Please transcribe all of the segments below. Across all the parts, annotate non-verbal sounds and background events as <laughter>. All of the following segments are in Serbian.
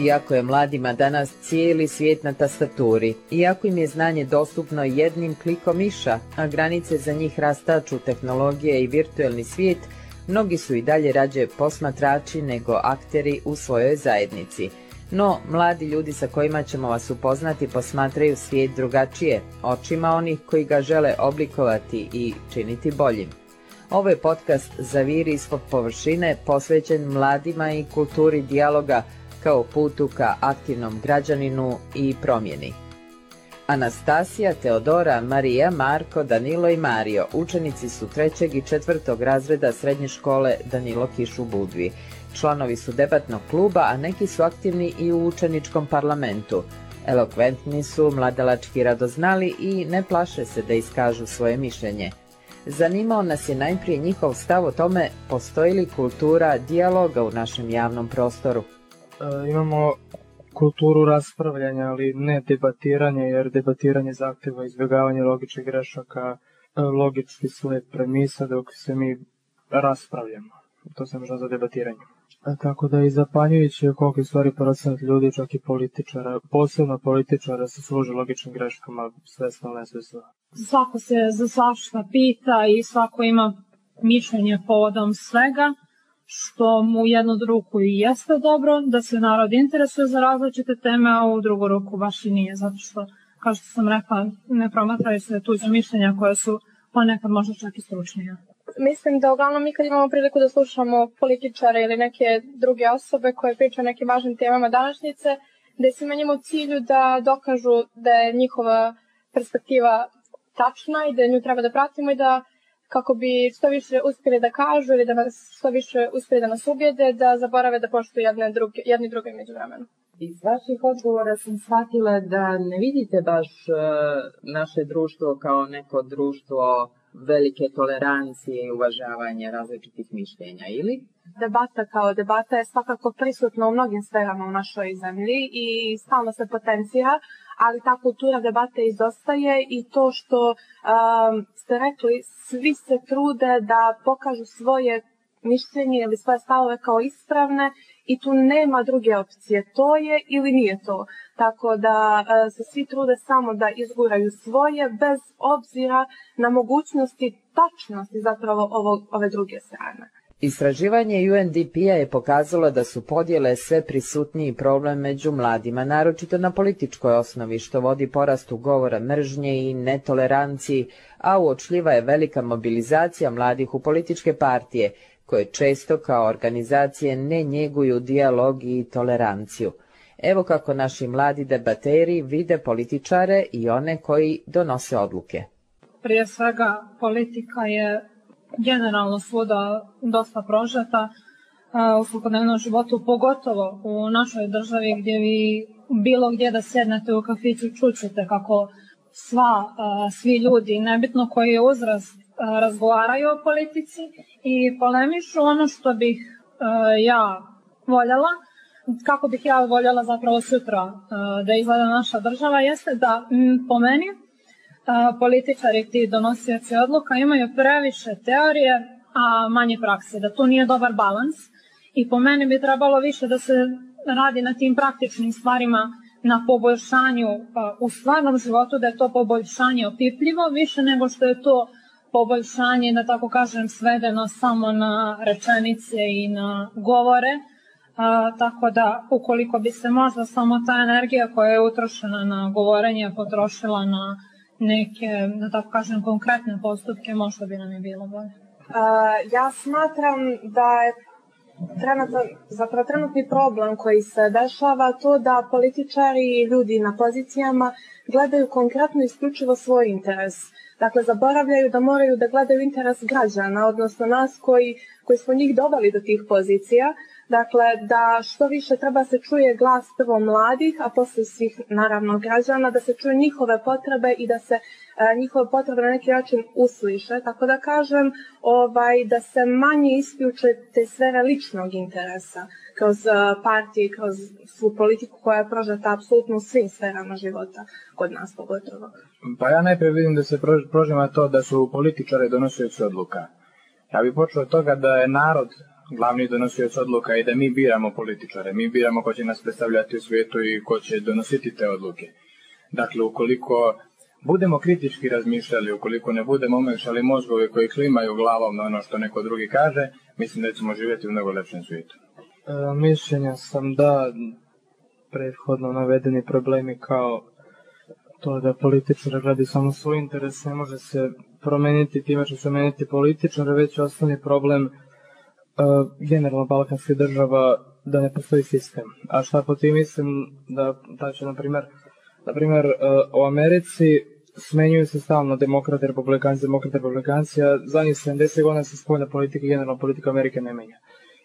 Iako je mladima danas cijeli svijet na tastaturi, iako im je znanje dostupno jednim klikom miša, a granice za njih rastaču tehnologije i virtualni svijet, mnogi su i dalje rađe posmatrači nego akteri u svojoj zajednici. No, mladi ljudi sa kojima ćemo vas upoznati posmatraju svijet drugačije, očima onih koji ga žele oblikovati i činiti boljim. Ovo je podcast Zaviri ispod površine posvećen mladima i kulturi dijaloga kao putu ka aktivnom građaninu i promjeni. Anastasija, Teodora, Marija, Marko, Danilo i Mario učenici su trećeg i četvrtog razreda srednje škole Danilo Kiš u Budvi. Članovi su debatnog kluba, a neki su aktivni i u učeničkom parlamentu. Elokventni su, mladalački radoznali i ne plaše se da iskažu svoje mišljenje. Zanimao nas je najprije njihov stav o tome postoji li kultura dijaloga u našem javnom prostoru. E, imamo kulturu raspravljanja, ali ne debatiranja, jer debatiranje zahteva izbjegavanje logičnih grešaka, e, logički sled premisa dok se mi raspravljamo. To se možda za debatiranje. E, tako da je zapanjujuće koliko je stvari procenat ljudi, čak i političara, posebno političara se služe logičnim greškama, svesno, nesvesno. Svako se za svašta pita i svako ima mišljenje povodom svega što mu jednu ruku i jeste dobro, da se narod interesuje za različite teme, a u drugu ruku baš i nije, zato što, kao što sam rekla, ne promatraju se tuđe mišljenja koje su ponekad možda čak i stručnije. Mislim da uglavnom mi kad imamo priliku da slušamo političare ili neke druge osobe koje pričaju o nekim važnim temama današnjice, da njima u cilju da dokažu da je njihova perspektiva tačna i da nju treba da pratimo i da kako bi što više uspjeli da kažu ili da nas što više uspjeli da nas ubijede, da zaborave da poštuju jedne druge, jedni druge među vremenu. Iz vaših odgovora sam shvatila da ne vidite baš uh, naše društvo kao neko društvo velike tolerancije i uvažavanja različitih mišljenja, ili? Debata kao debata je svakako prisutna u mnogim sferama u našoj zemlji i stalno se potencira, ali ta kultura debate izostaje i to što um, ste rekli, svi se trude da pokažu svoje mišljenje ili svoje stavove kao ispravne i tu nema druge opcije. To je ili nije to. Tako da e, se svi trude samo da izguraju svoje bez obzira na mogućnosti tačnosti zapravo ovo, ove druge strane. Istraživanje UNDP-a je pokazalo da su podjele sve prisutniji problem među mladima, naročito na političkoj osnovi, što vodi porastu govora mržnje i netoleranciji, a uočljiva je velika mobilizacija mladih u političke partije, koje često kao organizacije ne njeguju dijalog i toleranciju. Evo kako naši mladi debateri vide političare i one koji donose odluke. Prije svega politika je generalno svuda dosta prožeta u svakodnevnom životu, pogotovo u našoj državi gdje vi bilo gdje da sednete u kafiću čućete kako sva, svi ljudi, nebitno koji je uzrast, razgovaraju o politici i polemišu ono što bih ja voljela, kako bih ja voljela zapravo sutra da izgleda naša država, jeste da po meni političari ti donosioci odluka imaju previše teorije, a manje prakse, da to nije dobar balans. I po meni bi trebalo više da se radi na tim praktičnim stvarima, na poboljšanju u stvarnom životu, da je to poboljšanje opipljivo više nego što je to poboljšanje, da tako kažem, svedeno samo na rečenice i na govore, a, tako da ukoliko bi se možda samo ta energija koja je utrošena na govorenje potrošila na neke, da tako kažem, konkretne postupke, možda bi nam je bilo bolje. Uh, ja smatram da je trenutno, zapravo trenutni problem koji se dešava to da političari i ljudi na pozicijama gledaju konkretno isključivo svoj interes. Dakle, zaboravljaju da moraju da gledaju interes građana, odnosno nas koji, koji smo njih doveli do tih pozicija, Dakle, da što više treba se čuje glas prvo mladih, a posle svih, naravno, građana, da se čuje njihove potrebe i da se e, njihove potrebe na neki način usliše. Tako da kažem ovaj, da se manje isključe te sfere ličnog interesa kroz e, partije, kroz svu politiku koja je prožeta apsolutno u svim sferama života, kod nas pogotovo. Pa ja najprej vidim da se prožima to da su političari donosioci odluka. Ja bih počeo od toga da je narod glavni donosioc odluka i da mi biramo političare, mi biramo ko će nas predstavljati u svijetu i ko će donositi te odluke. Dakle, ukoliko budemo kritički razmišljali, ukoliko ne budemo omešali mozgove koji klimaju glavom na ono što neko drugi kaže, mislim da ćemo živjeti u mnogo lepšem svijetu. E, mišljenja sam da prethodno navedeni problemi kao to da političar gledi samo svoj interes ne može se promeniti time što se meniti političar, već osnovni problem generalno balkanskih država da ne postoji sistem. A šta po tim mislim da, da će, na primer, na primer uh, u Americi smenjuju se stalno demokrate, republikanci, demokrate, republikanci, a zadnjih 70 godina se spoljna politika i generalna politika Amerike ne menja.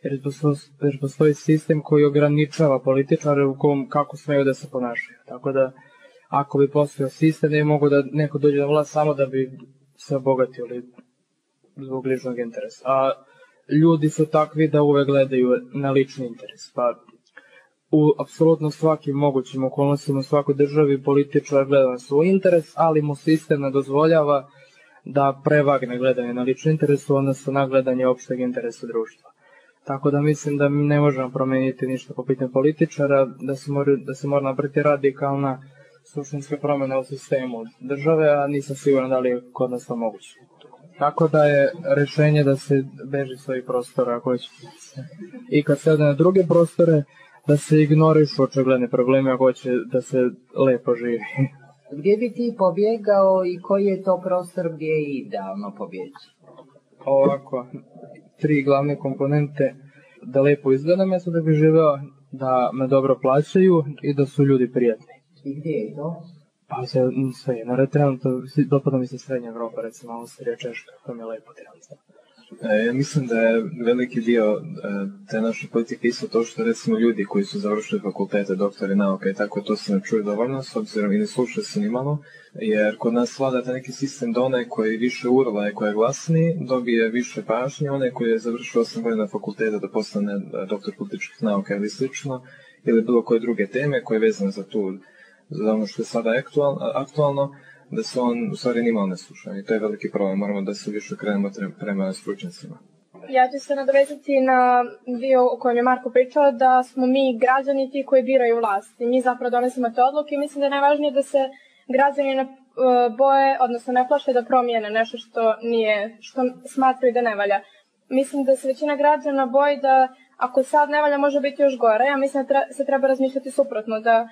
Jer postoji, jer postoji sistem koji ograničava političare u kom kako smeju da se ponašaju. Tako da, ako bi postojao sistem, ne mogu da neko dođe na vlast samo da bi se obogatili zbog ličnog interesa. A ljudi su takvi da uvek gledaju na lični interes. Pa u apsolutno svakim mogućim okolnostima u svakoj državi političar gleda na svoj interes, ali mu sistem ne dozvoljava da prevagne gledanje na lični interes u odnosu na gledanje opšteg interesa društva. Tako da mislim da ne možemo promeniti ništa po pitanju političara, da se mora, da se mora napriti radikalna suštinska promena u sistemu države, a nisam siguran da li je kod nas to moguće. Tako da je rešenje da se beži s ovih prostora ako će. I kad se ode na druge prostore, da se ignorišu očigledne probleme ako će da se lepo živi. <laughs> Gdje bi ti pobjegao i koji je to prostor gdje je idealno pobjeći? Ovako, tri glavne komponente da lepo izgleda mesto da bi živeo, da me dobro plaćaju i da su ljudi prijatni. I gdje je to? Se, sve je, na trenutno, dopada mi se srednja Evropa, recimo Austrija, Češka, to mi je lepo trenutno. E, ja mislim da je veliki dio e, te naše politike isto to što recimo ljudi koji su završili fakultete, doktori nauka i tako to se ne čuje dovoljno, s obzirom i ne sluša se ni malo, jer kod nas vlada taj neki sistem da onaj koji više urla i koji je glasniji dobije više pažnje, onaj koji je završio 8 godina fakulteta da postane e, doktor političkih nauka ili slično, ili bilo koje druge teme koje je vezane za tu za ono što je sada aktualno, aktualno da se on u stvari nimalo ne sluša i to je veliki problem, moramo da se više krenemo prema stručnicima. Ja ću se nadovezati na dio o kojem je Marko pričao, da smo mi građani ti koji biraju vlast i mi zapravo donesemo te odluke i mislim da je najvažnije da se građani ne e, boje, odnosno ne plaše da promijene nešto što nije, što smatraju da ne valja. Mislim da se većina građana boji da ako sad ne valja može biti još gore, ja mislim da se treba razmišljati suprotno, da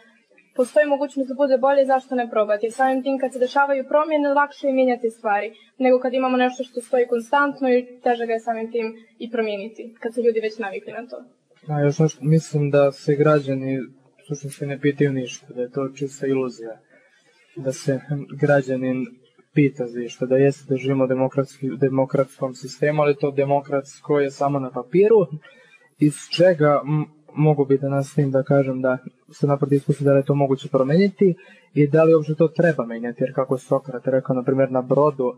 postoji mogućnost da bude bolje, zašto ne probati? Samim tim kad se dešavaju promjene, lakše je mijenjati stvari, nego kad imamo nešto što stoji konstantno i teže ga je samim tim i promijeniti, kad su ljudi već navikli na to. A još nešto, mislim da se građani suštinski ne pitaju ništa, da je to čista iluzija. Da se građanin pita za išta, da jeste da živimo u demokratskom sistemu, ali to demokratsko je samo na papiru, iz čega mogu bi da nastavim da kažem da se naproti iskustva da je to moguće promeniti i da li uopšte to treba menjati, jer kako je Sokrat rekao, na primjer, na brodu,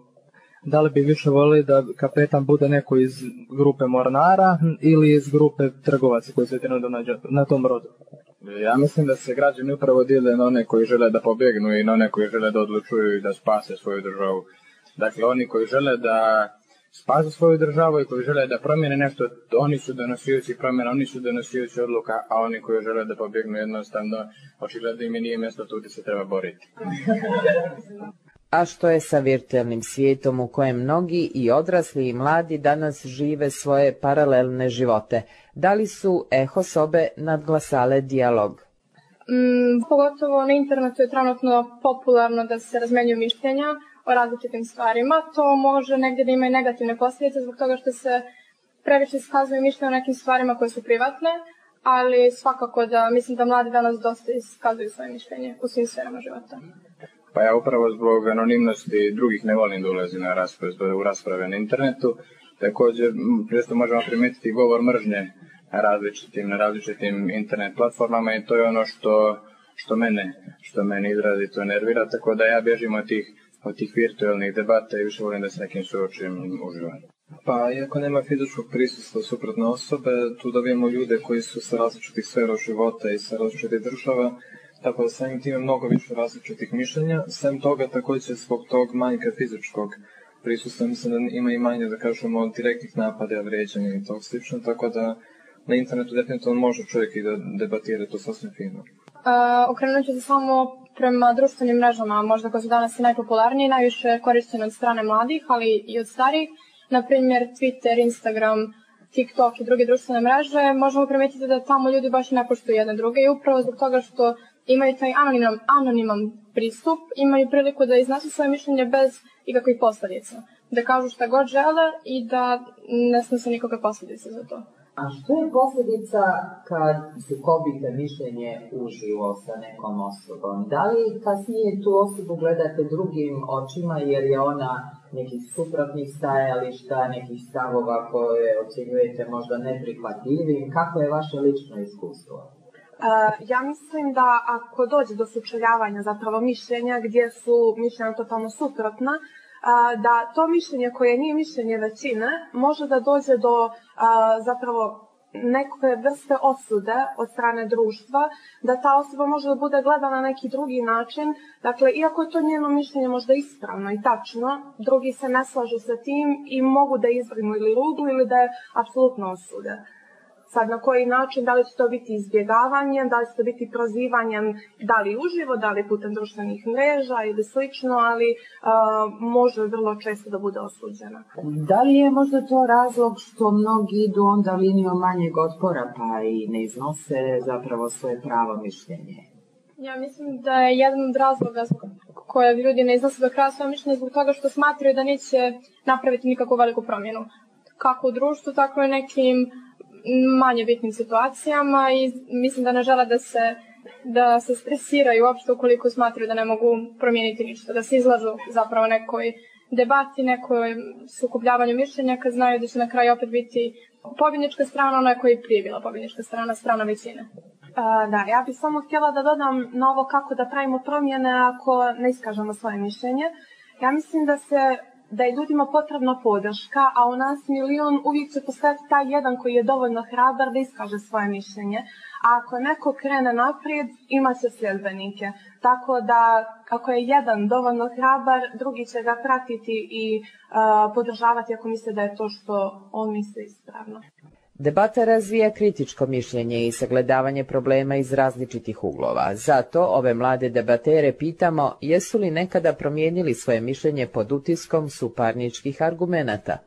da li bi više volili da kapetan bude neko iz grupe mornara ili iz grupe trgovaca koji se trenutno nađe na tom brodu? Ja mislim da se građani upravo dijele na one koji žele da pobegnu i na one koji žele da odlučuju i da spase svoju državu. Dakle, oni koji žele da spase svoju državu i koji žele da promijene nešto, oni su donosioci promjena, oni su donosioci odluka, a oni koji žele da pobjegnu jednostavno, očigledno im nije mjesto tu gdje se treba boriti. A što je sa virtualnim svijetom u kojem mnogi i odrasli i mladi danas žive svoje paralelne živote? Da li su eho sobe nadglasale dijalog? Mm, pogotovo na internetu je trenutno popularno da se razmenjuju mišljenja, o različitim stvarima. To može negdje da ima i negativne posljedice zbog toga što se previše iskazuju mišljenje o nekim stvarima koje su privatne, ali svakako da mislim da mladi danas dosta iskazuju svoje mišljenje u svim sferama života. Pa ja upravo zbog anonimnosti drugih ne volim da ulazim na rasprave, u rasprave na internetu. Također, često možemo primetiti govor mržnje na različitim, na različitim internet platformama i to je ono što, što mene, što mene izrazito nervira, tako da ja bježim od tih od tih virtualnih debata i više volim da se nekim suočujem uživo. Pa, iako nema fizičkog prisustva suprotne osobe, tu dobijemo ljude koji su sa različitih sfera života i sa različitih država, tako da samim tim mnogo više različitih mišljenja. Sem toga, takođe zbog tog manjka fizičkog prisustva, mislim da ima i manje, da kažemo, direktnih napada, vređanja i tog slično, tako da na internetu definitivno može čovjek i da debatira to sasvim fino. Uh, okrenut ću se samo prema društvenim mrežama, možda koje su danas najpopularnije, najviše korištene od strane mladih, ali i od starih, na primjer Twitter, Instagram, TikTok i druge društvene mreže, možemo primetiti da tamo ljudi baš ne poštuju jedne druge i upravo zbog toga što imaju taj anoniman, anoniman pristup, imaju priliku da iznesu svoje mišljenje bez ikakvih posledica. Da kažu šta god žele i da ne snose nikakve posledice za to. A što je posljedica kad sukobite mišljenje uživo sa nekom osobom? Da li kasnije tu osobu gledate drugim očima jer je ona nekih suprotnih stajališta, nekih stavova koje ocjenjujete možda neprihvatljivim? Kako je vaše lično iskustvo? ja mislim da ako dođe do sučeljavanja zapravo mišljenja gdje su mišljenja totalno suprotna, da to mišljenje koje nije mišljenje većine može da dođe do zapravo neke vrste osude od strane društva, da ta osoba može da bude gledana na neki drugi način. Dakle, iako je to njeno mišljenje možda ispravno i tačno, drugi se ne slažu sa tim i mogu da izvrnu ili rudu ili da je apsolutno osude. Sad na koji način, da li će to biti izbjegavanjem, da li će to biti prozivanjem, da li uživo, da li putem društvenih mreža ili slično, ali uh, može vrlo često da bude osuđena. Da li je možda to razlog što mnogi idu onda linijom manjeg otpora pa i ne iznose zapravo svoje pravo mišljenje? Ja mislim da je jedan od razloga zbog koje ljudi ne iznose do kraja svoje mišljenje zbog toga što smatraju da neće napraviti nikakvu veliku promjenu. Kako u društvu, tako i nekim manje bitnim situacijama i mislim da ne žele da se da se stresiraju uopšte ukoliko smatraju da ne mogu promijeniti ništa, da se izlažu zapravo nekoj debati, nekoj sukupljavanju mišljenja kad znaju da će na kraju opet biti pobjednička strana, ona koja je prije bila pobjednička strana, strana većine. A, da, ja bih samo htjela da dodam na ovo kako da pravimo promjene ako ne iskažemo svoje mišljenje. Ja mislim da se da je ljudima potrebna podrška, a u nas milion uvijek će postati taj jedan koji je dovoljno hrabar da iskaže svoje mišljenje. A ako neko krene naprijed, će sljedbenike. Tako da, ako je jedan dovoljno hrabar, drugi će ga pratiti i uh, podržavati ako misle da je to što on misli ispravno. Debata razvija kritičko mišljenje i sagledavanje problema iz različitih uglova. Zato ove mlade debatere pitamo jesu li nekada promijenili svoje mišljenje pod utiskom suparničkih argumenata.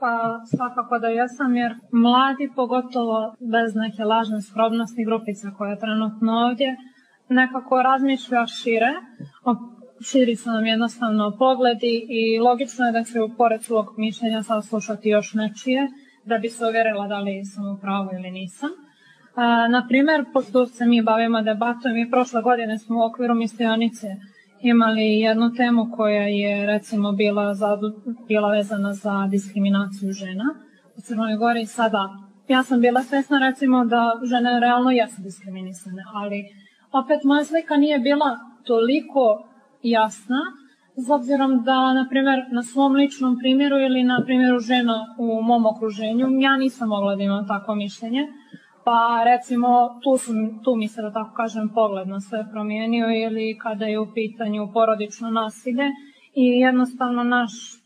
Pa svakako da jesam jer mladi pogotovo bez neke lažne skrobnosti grupica koja je trenutno ovdje nekako razmišlja šire, širi su nam jednostavno pogledi i logično je da će pored svog mišljenja saslušati još nečije da bi se uvjerila da li sam u pravu ili nisam. A, na primjer, pošto se mi bavimo debatom i prošle godine smo u okviru mistionice imali jednu temu koja je recimo bila, za, bila vezana za diskriminaciju žena u Crnoj Gori sada ja sam bila svesna recimo da žene realno jesu diskriminisane, ali opet moja slika nije bila toliko jasna s obzirom da, na primjer, na svom ličnom primjeru ili na primjeru žena u mom okruženju, ja nisam mogla da imam takvo mišljenje. Pa recimo tu, su, tu mi se da tako kažem pogled na sve promijenio ili kada je u pitanju porodično nasilje i jednostavno naš e,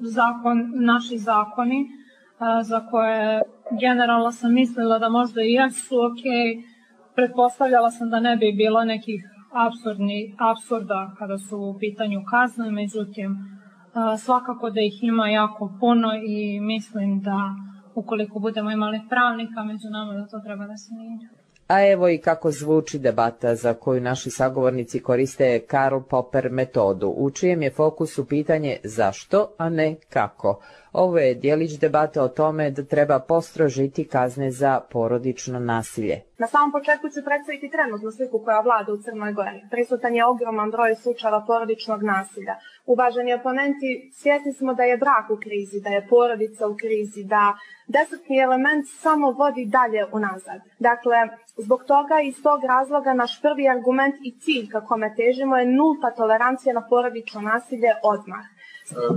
zakon, naši zakoni e, za koje generalno sam mislila da možda i jesu ok, pretpostavljala sam da ne bi bilo nekih absurdni, absurda kada su u pitanju kazne, međutim svakako da ih ima jako puno i mislim da ukoliko budemo imali pravnika među nama da to treba da se mijenja. A evo i kako zvuči debata za koju naši sagovornici koriste Karl Popper metodu, u čijem je fokusu pitanje zašto, a ne kako. Ovo je dijelić debata o tome da treba postrožiti kazne za porodično nasilje. Na samom početku ću predstaviti trenutnu sliku koja vlada u Crnoj Gori. Prisutan je ogroman broj slučajeva porodičnog nasilja. Uvaženi oponenti, svjesni smo da je brak u krizi, da je porodica u krizi, da desetni element samo vodi dalje unazad. Dakle, zbog toga i iz tog razloga naš prvi argument i cilj ka kome težimo je nulta tolerancija na porodično nasilje odmah.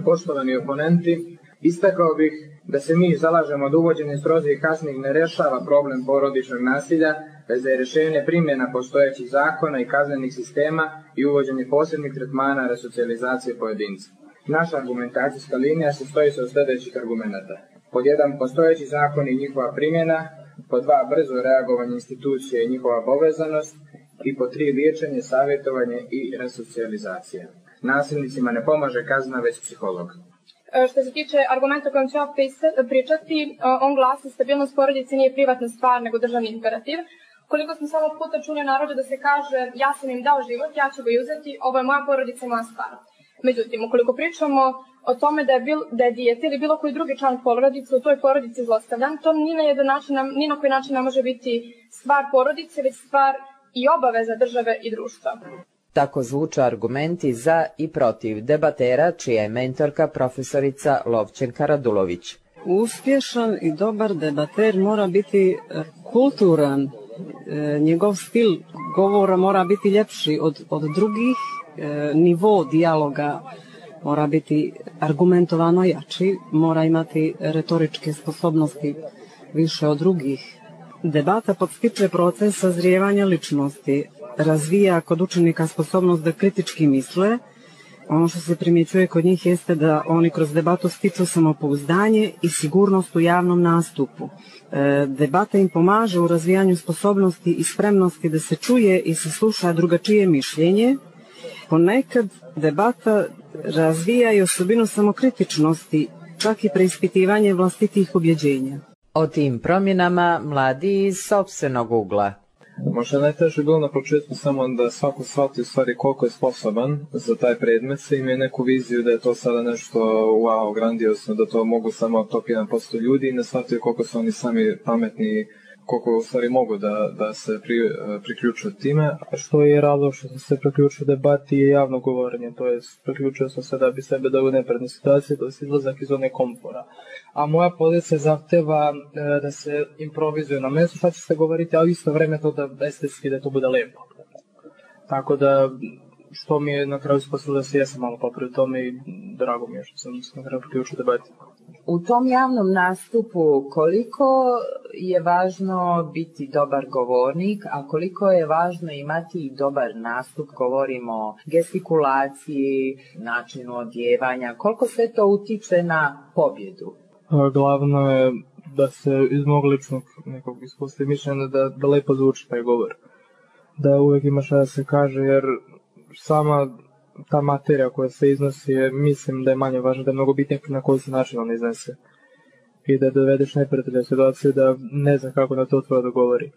Poštovani oponenti, Istakao bih da se mi zalažemo da uvođenje strozih kasnih ne rešava problem porodičnog nasilja, već da je rešenje primjena postojećih zakona i kaznenih sistema i uvođenje posebnih tretmana resocijalizacije pojedinca. Naša argumentacijska linija sastoji se od sledećih argumenta. Pod jedan, postojeći zakon i njihova primjena, pod dva, brzo reagovanje institucije i njihova povezanost, i po tri, liječenje, savjetovanje i resocijalizacija. Nasilnicima ne pomaže kazna, već psiholog. E, Što se tiče argumenta kojem ću ja pričati, e, on glasi stabilnost porodice nije privatna stvar, nego državni imperativ. Koliko smo samo puta čuli narodu da se kaže ja sam im dao život, ja ću ga uzeti, ovo je moja porodica i moja stvar. Međutim, ukoliko pričamo o tome da je, bil, da je dijete ili bilo koji drugi član porodice u toj porodici zlostavljan, to ni na jedan način, ni na koji način ne može biti stvar porodice, već stvar i obaveza države i društva. Tako zvuče argumenti za i protiv debatera, čija je mentorka profesorica Lovčenka Radulović. Uspješan i dobar debater mora biti e, kulturan, e, njegov stil govora mora biti ljepši od, od drugih, e, nivo dijaloga mora biti argumentovano jači, mora imati retoričke sposobnosti više od drugih. Debata podstiče proces sazrijevanja ličnosti, razvija kod učenika sposobnost da kritički misle, ono što se primjećuje kod njih jeste da oni kroz debatu stiču samopouzdanje i sigurnost u javnom nastupu. E, debata im pomaže u razvijanju sposobnosti i spremnosti da se čuje i se sluša drugačije mišljenje. Ponekad debata razvija i osobinu samokritičnosti, čak i preispitivanje vlastitih objeđenja. O tim promjenama mladi iz sobstvenog ugla Možda najteže bilo na početku samo da svako shvati u stvari koliko je sposoban za taj predmet, se imaju neku viziju da je to sada nešto wow, grandiosno, da to mogu samo top 1% ljudi i ne shvataju koliko su oni sami pametni koliko u stvari mogu da, da se pri, priključu time. Što je razlog što sam se priključio debati je javno govorenje, to je priključio sam se da bi sebe da u nepredne situacije, to je izlazak iz zone komfora. A moja pozicija zahteva e, da se improvizuje na mestu šta će se govoriti, a u isto vreme to da estetski da to bude lepo. Tako da što mi je na kraju ispostavilo da se jesam malo popravio tome i drago mi je što sam se na kraju priključio debati. U tom javnom nastupu koliko je važno biti dobar govornik, a koliko je važno imati dobar nastup, govorimo o gestikulaciji, načinu odjevanja, koliko sve to utiče na pobjedu? Glavno je da se iz mog ličnog nekog iskustva mišljena da, da lepo zvuči taj govor. Da uvek ima šta da se kaže, jer sama ta materija koja se iznosi je, mislim da je manje važna, da je mnogo bitnije na koji se način ona iznese. I da dovedeš neprijatelja situaciju da ne zna kako na to tvoje dogovori.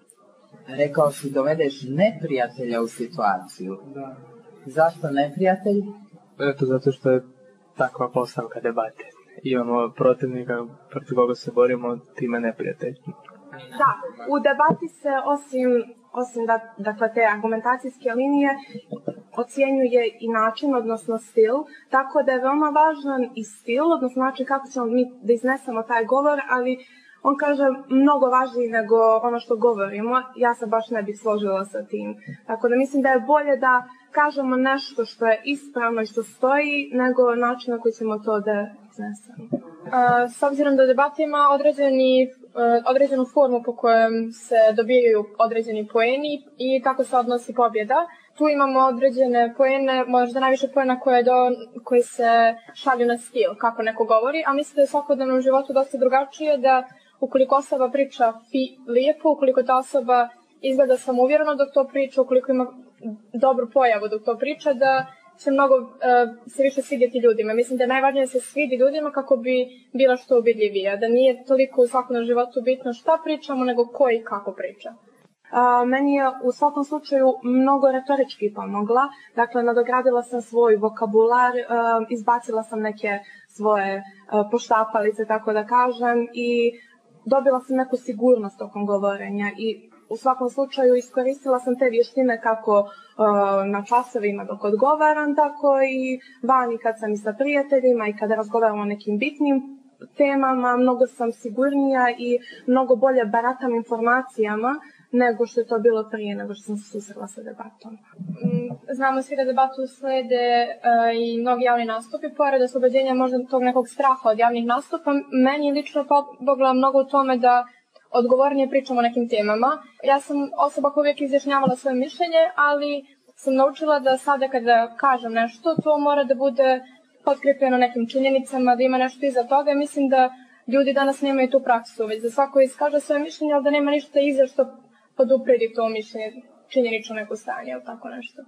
Rekao si dovedeš neprijatelja u situaciju. Da. Zašto neprijatelj? Eto, zato što je takva postavka debate. Imamo protivnika protiv koga se borimo, time neprijatelj. Da, u debati se osim osim da, dakle, te argumentacijske linije, ocjenjuje i način, odnosno stil, tako da je veoma važan i stil, odnosno način kako ćemo mi da iznesemo taj govor, ali on kaže mnogo važniji nego ono što govorimo, ja se baš ne bih složila sa tim. Tako da mislim da je bolje da kažemo nešto što je ispravno i što stoji, nego način na koji ćemo to da iznesemo. S obzirom da debata ima određeni E, određenu formu po kojem se dobijaju određeni poeni i kako se odnosi pobjeda. Tu imamo određene poene, možda najviše poena koje, do, koje se šalju na stil, kako neko govori, a mislim da je svakodnevnom životu dosta drugačije da ukoliko osoba priča fi, lijepo, ukoliko ta osoba izgleda samouvjereno dok to priča, ukoliko ima dobru pojavu dok to priča, da će mnogo uh, se više svidjeti ljudima. Mislim da je najvažnije da se svidi ljudima kako bi bila što ubedljivija, da nije toliko u svakodnevnom životu bitno šta pričamo, nego ko i kako priča. A, meni je u svakom slučaju mnogo retorički pomogla. Dakle, nadogradila sam svoj vokabular, a, izbacila sam neke svoje a, poštapalice, tako da kažem, i dobila sam neku sigurnost tokom govorenja i u svakom slučaju iskoristila sam te vještine kako uh, na časovima dok odgovaram, tako i vani kad sam i sa prijateljima i kada razgovaram o nekim bitnim temama, mnogo sam sigurnija i mnogo bolje baratam informacijama nego što je to bilo prije, nego što sam se susrela sa debatom. Mm, znamo svi da debatu slede uh, i mnogi javni nastupi, pored oslobođenja možda tog nekog straha od javnih nastupa. Meni lično pomogla mnogo u tome da odgovornije pričamo o nekim temama. Ja sam osoba koja uvijek izjašnjavala svoje mišljenje, ali sam naučila da sada kada kažem nešto, to mora da bude potkrepljeno nekim činjenicama, da ima nešto iza toga mislim da ljudi danas nemaju tu praksu, već da svako iskaže svoje mišljenje, ali da nema ništa iza što podupredi to mišljenje, činjenično neko stanje ili tako nešto.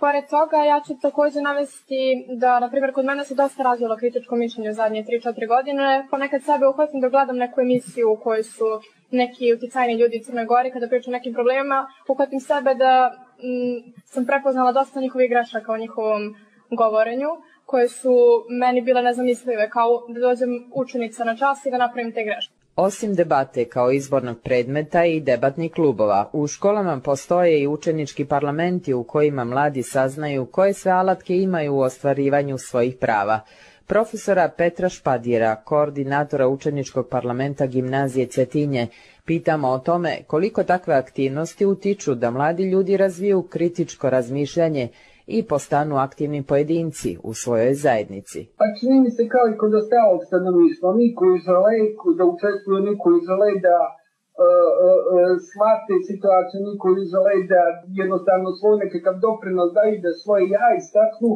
Pored toga, ja ću takođe navesti da, na primjer, kod mene se dosta razvilo kritičko mišljenje u zadnje 3-4 godine. Ponekad sebe uhvatim da gledam neku emisiju u kojoj su neki uticajni ljudi u Crnoj Gori kada pričaju o nekim problemima, uhvatim sebe da m, sam prepoznala dosta njihovih grešaka u njihovom govorenju, koje su meni bile nezamislive, kao da dođem učenica na čas i da napravim te greške. Osim debate kao izbornog predmeta i debatnih klubova, u školama postoje i učenički parlamenti u kojima mladi saznaju koje sve alatke imaju u ostvarivanju svojih prava. Profesora Petra Špadjera, koordinatora učeničkog parlamenta gimnazije Cetinje, pitamo o tome koliko takve aktivnosti utiču da mladi ljudi razviju kritičko razmišljanje i postanu aktivni pojedinci u svojoj zajednici. Pa čini mi se kao i kod ostalog stanovništva, oni koji žele da učestvuju, oni koji žele da uh, uh, shvate situaciju, oni koji žele da jednostavno svoj nekakav doprinos daju da svoje ja istaknu,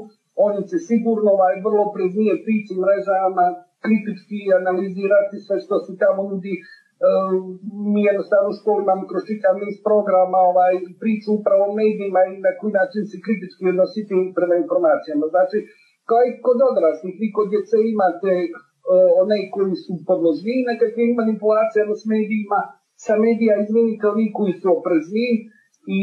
oni će sigurno ovaj, vrlo preznije prići mrežama, kritički analizirati sve što se tamo nudi, mi jednostavno u školi imamo kroz čitav niz programa ovaj, priču upravo o medijima i na koji način se kritički odnositi prema informacijama. Znači, kao i kod odraslih, vi kod djece imate uh, one koji su podložni nekakvim manipulacijama s medijima, sa medija izvinite oni koji su oprezni i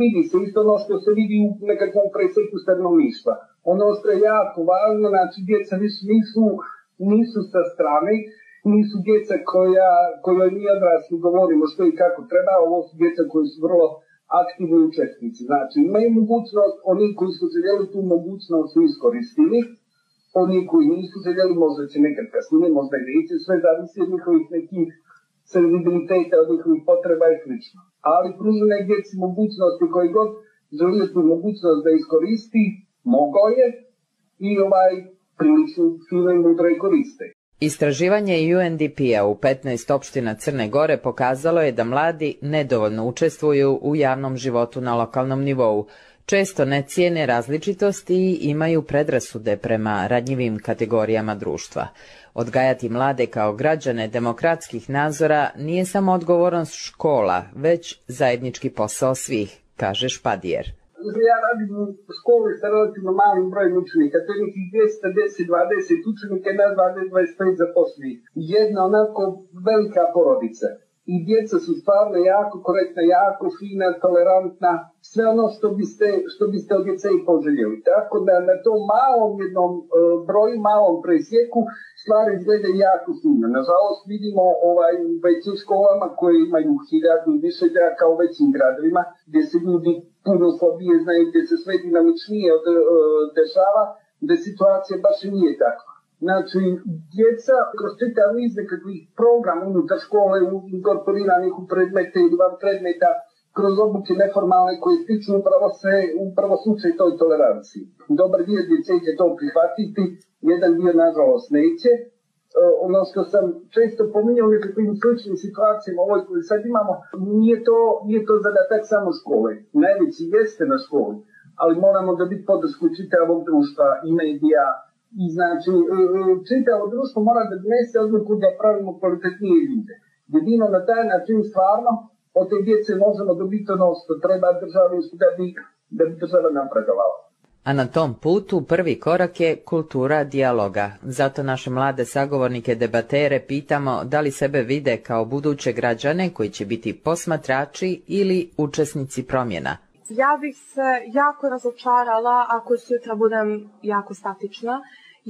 vidi se isto ono što se vidi u nekakvom preseku stanovništva. Ono što je jako važno, znači djeca nisu, nisu, nisu sa strane, nisu djeca koja, kojoj mi odrasli govorimo što i kako treba, ovo su djeca koji su vrlo aktivni učesnici. Znači, imaju mogućnost, oni koji su željeli tu mogućnost su iskoristili, oni koji nisu željeli, možda će nekad kasnije, možda i neće, sve zavisi od njihovih nekih senzibiliteta, od njihovih potreba i slično. Ali pružene djeci mogućnosti koji god želio tu mogućnost da iskoristi, mogao je i ovaj prilično fino i mudro koriste. Istraživanje UNDP-a u 15 opština Crne Gore pokazalo je da mladi nedovoljno učestvuju u javnom životu na lokalnom nivou, često ne cijene različitosti i imaju predrasude prema radnjivim kategorijama društva. Odgajati mlade kao građane demokratskih nazora nije samo odgovornost škola, već zajednički posao svih, kaže Špadijer ja radim u školi sa relativno malim brojem učenika, to je nekih 210-20 učenika i na 20-25 zaposlenih. Jedna onako velika porodica i djeca su stvarno jako korektna, jako fina, tolerantna, sve ono što biste, što biste od djece i poželjeli. Tako da na tom malom jednom uh, broju, malom presjeku stvari izgledaju jako fino. Nažalost vidimo ovaj, u većim školama koje imaju hiljadu i više đaka u većim gradovima, gdje se ljudi puno slabije znaju, gdje se sve dinamičnije od, uh, dešava, da situacija baš i nije takva. Znači, djeca kroz čitav niz nekakvih programa unutar škole inkorporiranih u predmete ili van predmeta kroz obuke neformalne koje stiču upravo se, upravo slučaj toj toleranciji. Dobar dio djece će to prihvatiti, jedan dio nažalost neće. E, ono što sam često pominjao u nekakvim sličnim situacijama ovoj koju sad imamo, nije to, nije to zadatak samo škole. Najveći jeste na školi, ali moramo da biti podršku čitavog društva i medija, I znači, e, e, čitavo društvo mora da donese odluku da pravimo kvalitetnije ljude. Jedino na taj način stvarno od te djece možemo dobiti ono što treba državi da bi, da bi država napredovala. A na tom putu prvi korak je kultura dijaloga. Zato naše mlade sagovornike debatere pitamo da li sebe vide kao buduće građane koji će biti posmatrači ili učesnici promjena. Ja bih se jako razočarala ako sutra budem jako statična,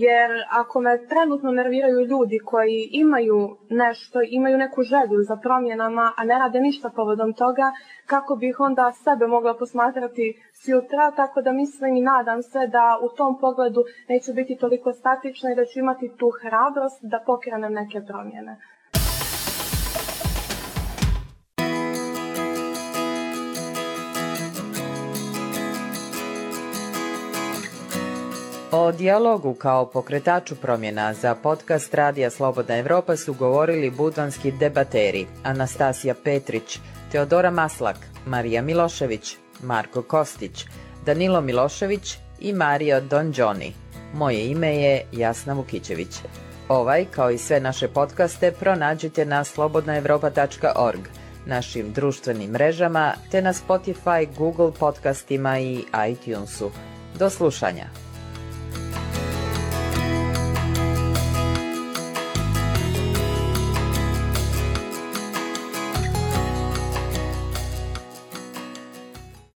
jer ako me trenutno nerviraju ljudi koji imaju nešto, imaju neku želju za promjenama, a ne rade ništa povodom toga, kako bih onda sebe mogla posmatrati sutra, tako da mislim i nadam se da u tom pogledu neću biti toliko statična i da ću imati tu hrabrost da pokrenem neke promjene. O dijalogu kao pokretaču promjena za podcast Radija Slobodna Evropa su govorili budvanski debateri Anastasija Petrić, Teodora Maslak, Marija Milošević, Marko Kostić, Danilo Milošević i Mario Donđoni. Moje ime je Jasna Vukićević. Ovaj, kao i sve naše podcaste, pronađite na slobodnaevropa.org, našim društvenim mrežama, te na Spotify, Google podcastima i iTunesu. Do slušanja!